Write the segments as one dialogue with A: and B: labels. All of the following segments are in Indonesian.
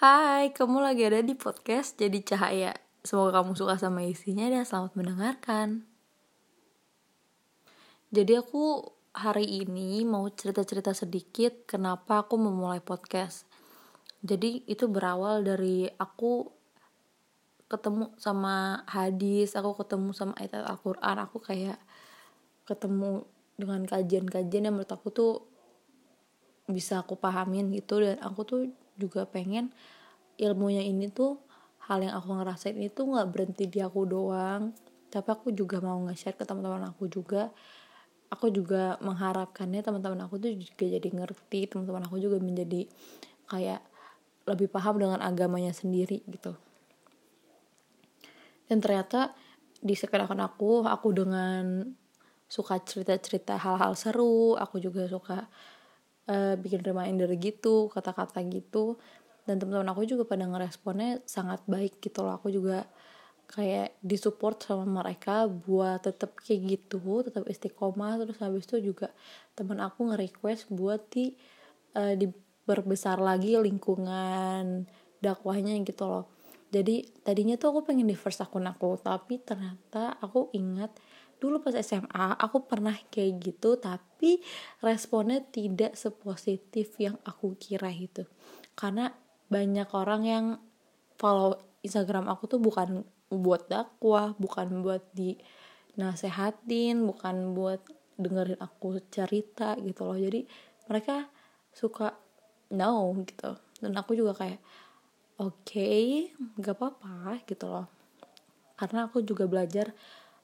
A: Hai, kamu lagi ada di podcast Jadi Cahaya. Semoga kamu suka sama isinya dan selamat mendengarkan. Jadi aku hari ini mau cerita-cerita sedikit kenapa aku memulai podcast. Jadi itu berawal dari aku ketemu sama hadis, aku ketemu sama ayat Al-Quran, aku kayak ketemu dengan kajian-kajian yang menurut aku tuh bisa aku pahamin gitu dan aku tuh juga pengen ilmunya ini tuh hal yang aku ngerasain itu nggak berhenti di aku doang. Tapi aku juga mau nge-share ke teman-teman aku juga. Aku juga mengharapkannya teman-teman aku tuh juga jadi ngerti teman-teman aku juga menjadi kayak lebih paham dengan agamanya sendiri gitu. Dan ternyata di sekitar aku aku dengan suka cerita-cerita hal-hal seru aku juga suka uh, bikin reminder gitu kata-kata gitu. Dan teman-teman aku juga pada ngeresponnya sangat baik gitu loh. Aku juga kayak disupport sama mereka buat tetap kayak gitu tetap istiqomah. Terus habis itu juga teman aku nge-request buat di uh, diperbesar lagi lingkungan dakwahnya gitu loh. Jadi tadinya tuh aku pengen di first akun aku tapi ternyata aku ingat dulu pas SMA aku pernah kayak gitu tapi responnya tidak sepositif yang aku kira itu karena banyak orang yang follow Instagram aku tuh bukan buat dakwah bukan buat di nasehatin bukan buat dengerin aku cerita gitu loh. Jadi mereka suka no gitu. Dan aku juga kayak oke okay, gak apa-apa gitu loh. Karena aku juga belajar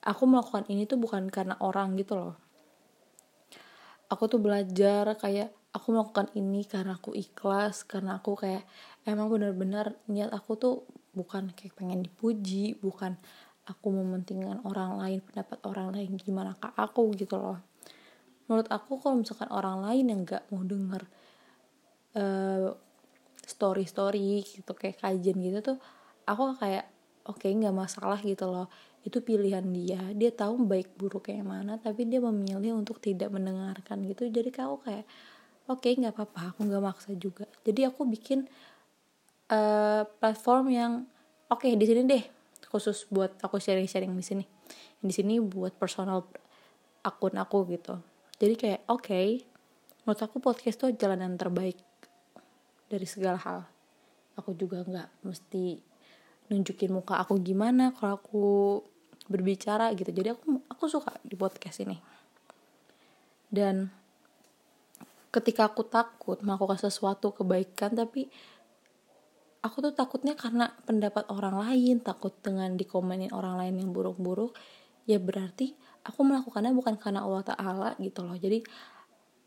A: aku melakukan ini tuh bukan karena orang gitu loh. Aku tuh belajar kayak aku melakukan ini karena aku ikhlas karena aku kayak emang benar-benar niat aku tuh bukan kayak pengen dipuji bukan aku mementingkan orang lain pendapat orang lain gimana kak aku gitu loh. Menurut aku kalau misalkan orang lain yang nggak mau denger uh, story story gitu kayak kajian gitu tuh aku kayak oke okay, nggak masalah gitu loh. Itu pilihan dia. Dia tahu baik buruk kayak mana tapi dia memilih untuk tidak mendengarkan gitu. Jadi aku kayak oke okay, nggak apa-apa aku nggak maksa juga. Jadi aku bikin uh, platform yang oke okay, di sini deh khusus buat aku sharing-sharing di sini. Di sini buat personal akun aku gitu. Jadi kayak oke okay, menurut aku podcast tuh jalan yang terbaik dari segala hal. Aku juga nggak mesti nunjukin muka aku gimana kalau aku berbicara gitu. Jadi aku aku suka di podcast ini. Dan ketika aku takut melakukan sesuatu kebaikan tapi aku tuh takutnya karena pendapat orang lain takut dengan dikomenin orang lain yang buruk-buruk ya berarti aku melakukannya bukan karena Allah Ta'ala gitu loh. Jadi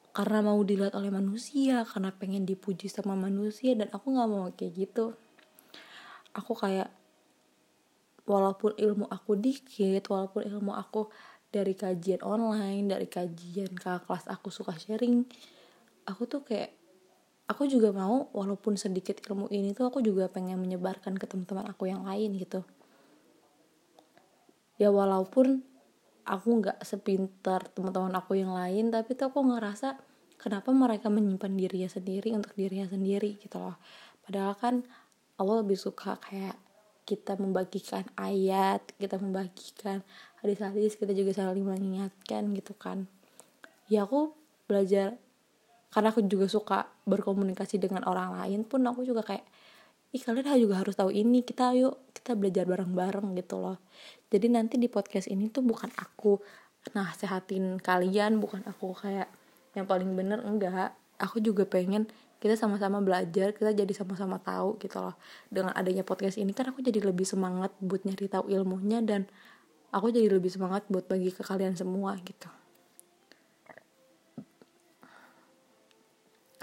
A: karena mau dilihat oleh manusia karena pengen dipuji sama manusia dan aku nggak mau kayak gitu aku kayak walaupun ilmu aku dikit walaupun ilmu aku dari kajian online dari kajian ke kelas aku suka sharing aku tuh kayak aku juga mau walaupun sedikit ilmu ini tuh aku juga pengen menyebarkan ke teman-teman aku yang lain gitu. Ya walaupun aku nggak sepintar teman-teman aku yang lain tapi tuh aku ngerasa kenapa mereka menyimpan dirinya sendiri untuk dirinya sendiri gitu loh. Padahal kan Allah lebih suka kayak kita membagikan ayat kita membagikan hadis-hadis kita juga saling mengingatkan gitu kan. Ya aku belajar karena aku juga suka berkomunikasi dengan orang lain pun aku juga kayak ih kalian juga harus tahu ini kita yuk kita belajar bareng-bareng gitu loh. Jadi nanti di podcast ini tuh bukan aku nah sehatin kalian bukan aku kayak yang paling bener enggak. Aku juga pengen kita sama-sama belajar kita jadi sama-sama tahu gitu loh. Dengan adanya podcast ini kan aku jadi lebih semangat buat nyari tahu ilmunya dan aku jadi lebih semangat buat bagi ke kalian semua gitu.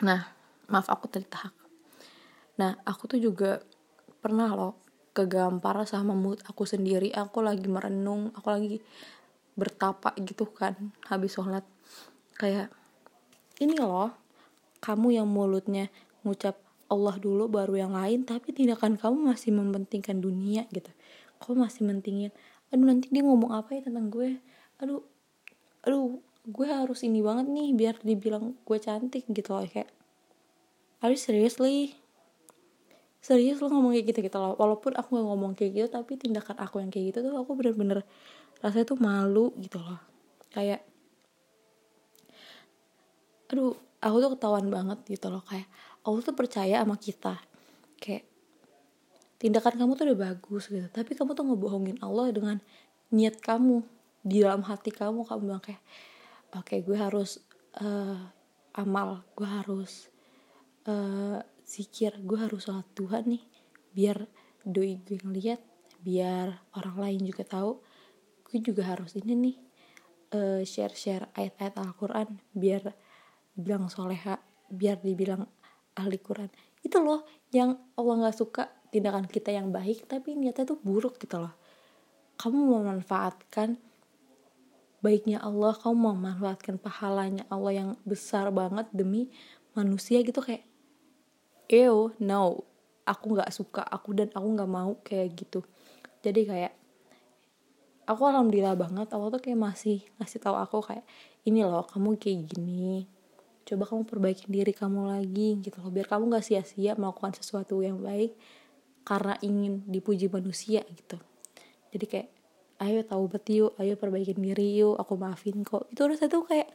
A: Nah maaf aku tertahak. Nah aku tuh juga pernah loh kegampar sama mood aku sendiri. Aku lagi merenung aku lagi bertapa gitu kan habis sholat. Kayak ini loh kamu yang mulutnya ngucap Allah dulu baru yang lain tapi tindakan kamu masih mementingkan dunia gitu. Kamu masih mentingin? Aduh nanti dia ngomong apa ya tentang gue? Aduh aduh gue harus ini banget nih biar dibilang gue cantik gitu loh kayak are you seriously serius lo ngomong kayak gitu gitu loh. Walaupun aku gak ngomong kayak gitu tapi tindakan aku yang kayak gitu tuh aku bener-bener rasanya tuh malu gitu loh. Kayak aduh aku tuh ketahuan banget gitu loh kayak aku tuh percaya sama kita. Kayak tindakan kamu tuh udah bagus gitu tapi kamu tuh ngebohongin Allah dengan niat kamu di dalam hati kamu kamu bilang kayak oke okay, gue harus uh, amal gue harus uh, zikir gue harus sholat Tuhan nih biar doi gue ngeliat biar orang lain juga tahu gue juga harus ini nih uh, share-share ayat-ayat Al-Quran biar dibilang soleha biar dibilang ahli Quran. Itu loh yang Allah nggak suka tindakan kita yang baik tapi niatnya tuh buruk gitu loh. Kamu memanfaatkan baiknya Allah kamu memanfaatkan pahalanya Allah yang besar banget demi manusia gitu kayak ew no aku nggak suka aku dan aku nggak mau kayak gitu. Jadi kayak aku alhamdulillah banget Allah tuh kayak masih ngasih tahu aku kayak ini loh kamu kayak gini coba kamu perbaiki diri kamu lagi gitu loh. Biar kamu gak sia-sia melakukan sesuatu yang baik karena ingin dipuji manusia gitu. Jadi kayak ayo taubat yuk ayo perbaikin diri yuk aku maafin kok. Itu rasa tuh kayak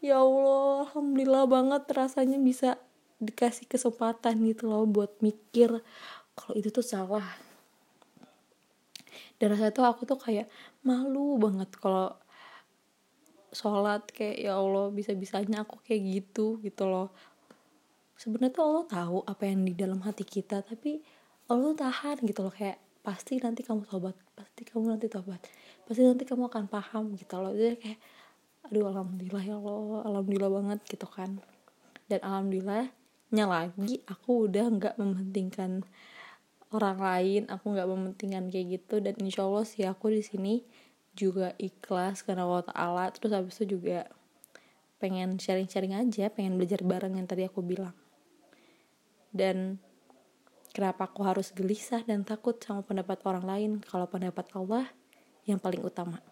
A: ya Allah alhamdulillah banget rasanya bisa dikasih kesempatan gitu loh buat mikir kalau itu tuh salah. Dan rasanya tuh aku tuh kayak malu banget kalau sholat kayak ya Allah bisa bisanya aku kayak gitu gitu loh. Sebenarnya tuh Allah tahu apa yang di dalam hati kita tapi Allah tuh tahan gitu loh kayak pasti nanti kamu tobat pasti kamu nanti tobat pasti nanti kamu akan paham gitu loh. Jadi kayak aduh alhamdulillah ya Allah alhamdulillah banget gitu kan. Dan alhamdulillah nya lagi aku udah nggak mementingkan orang lain aku nggak mementingkan kayak gitu dan insya Allah sih aku di sini juga ikhlas karena Allah Taala. Terus habis itu juga pengen sharing-sharing aja pengen belajar bareng yang tadi aku bilang. Dan kenapa aku harus gelisah dan takut sama pendapat orang lain? Kalau pendapat Allah yang paling utama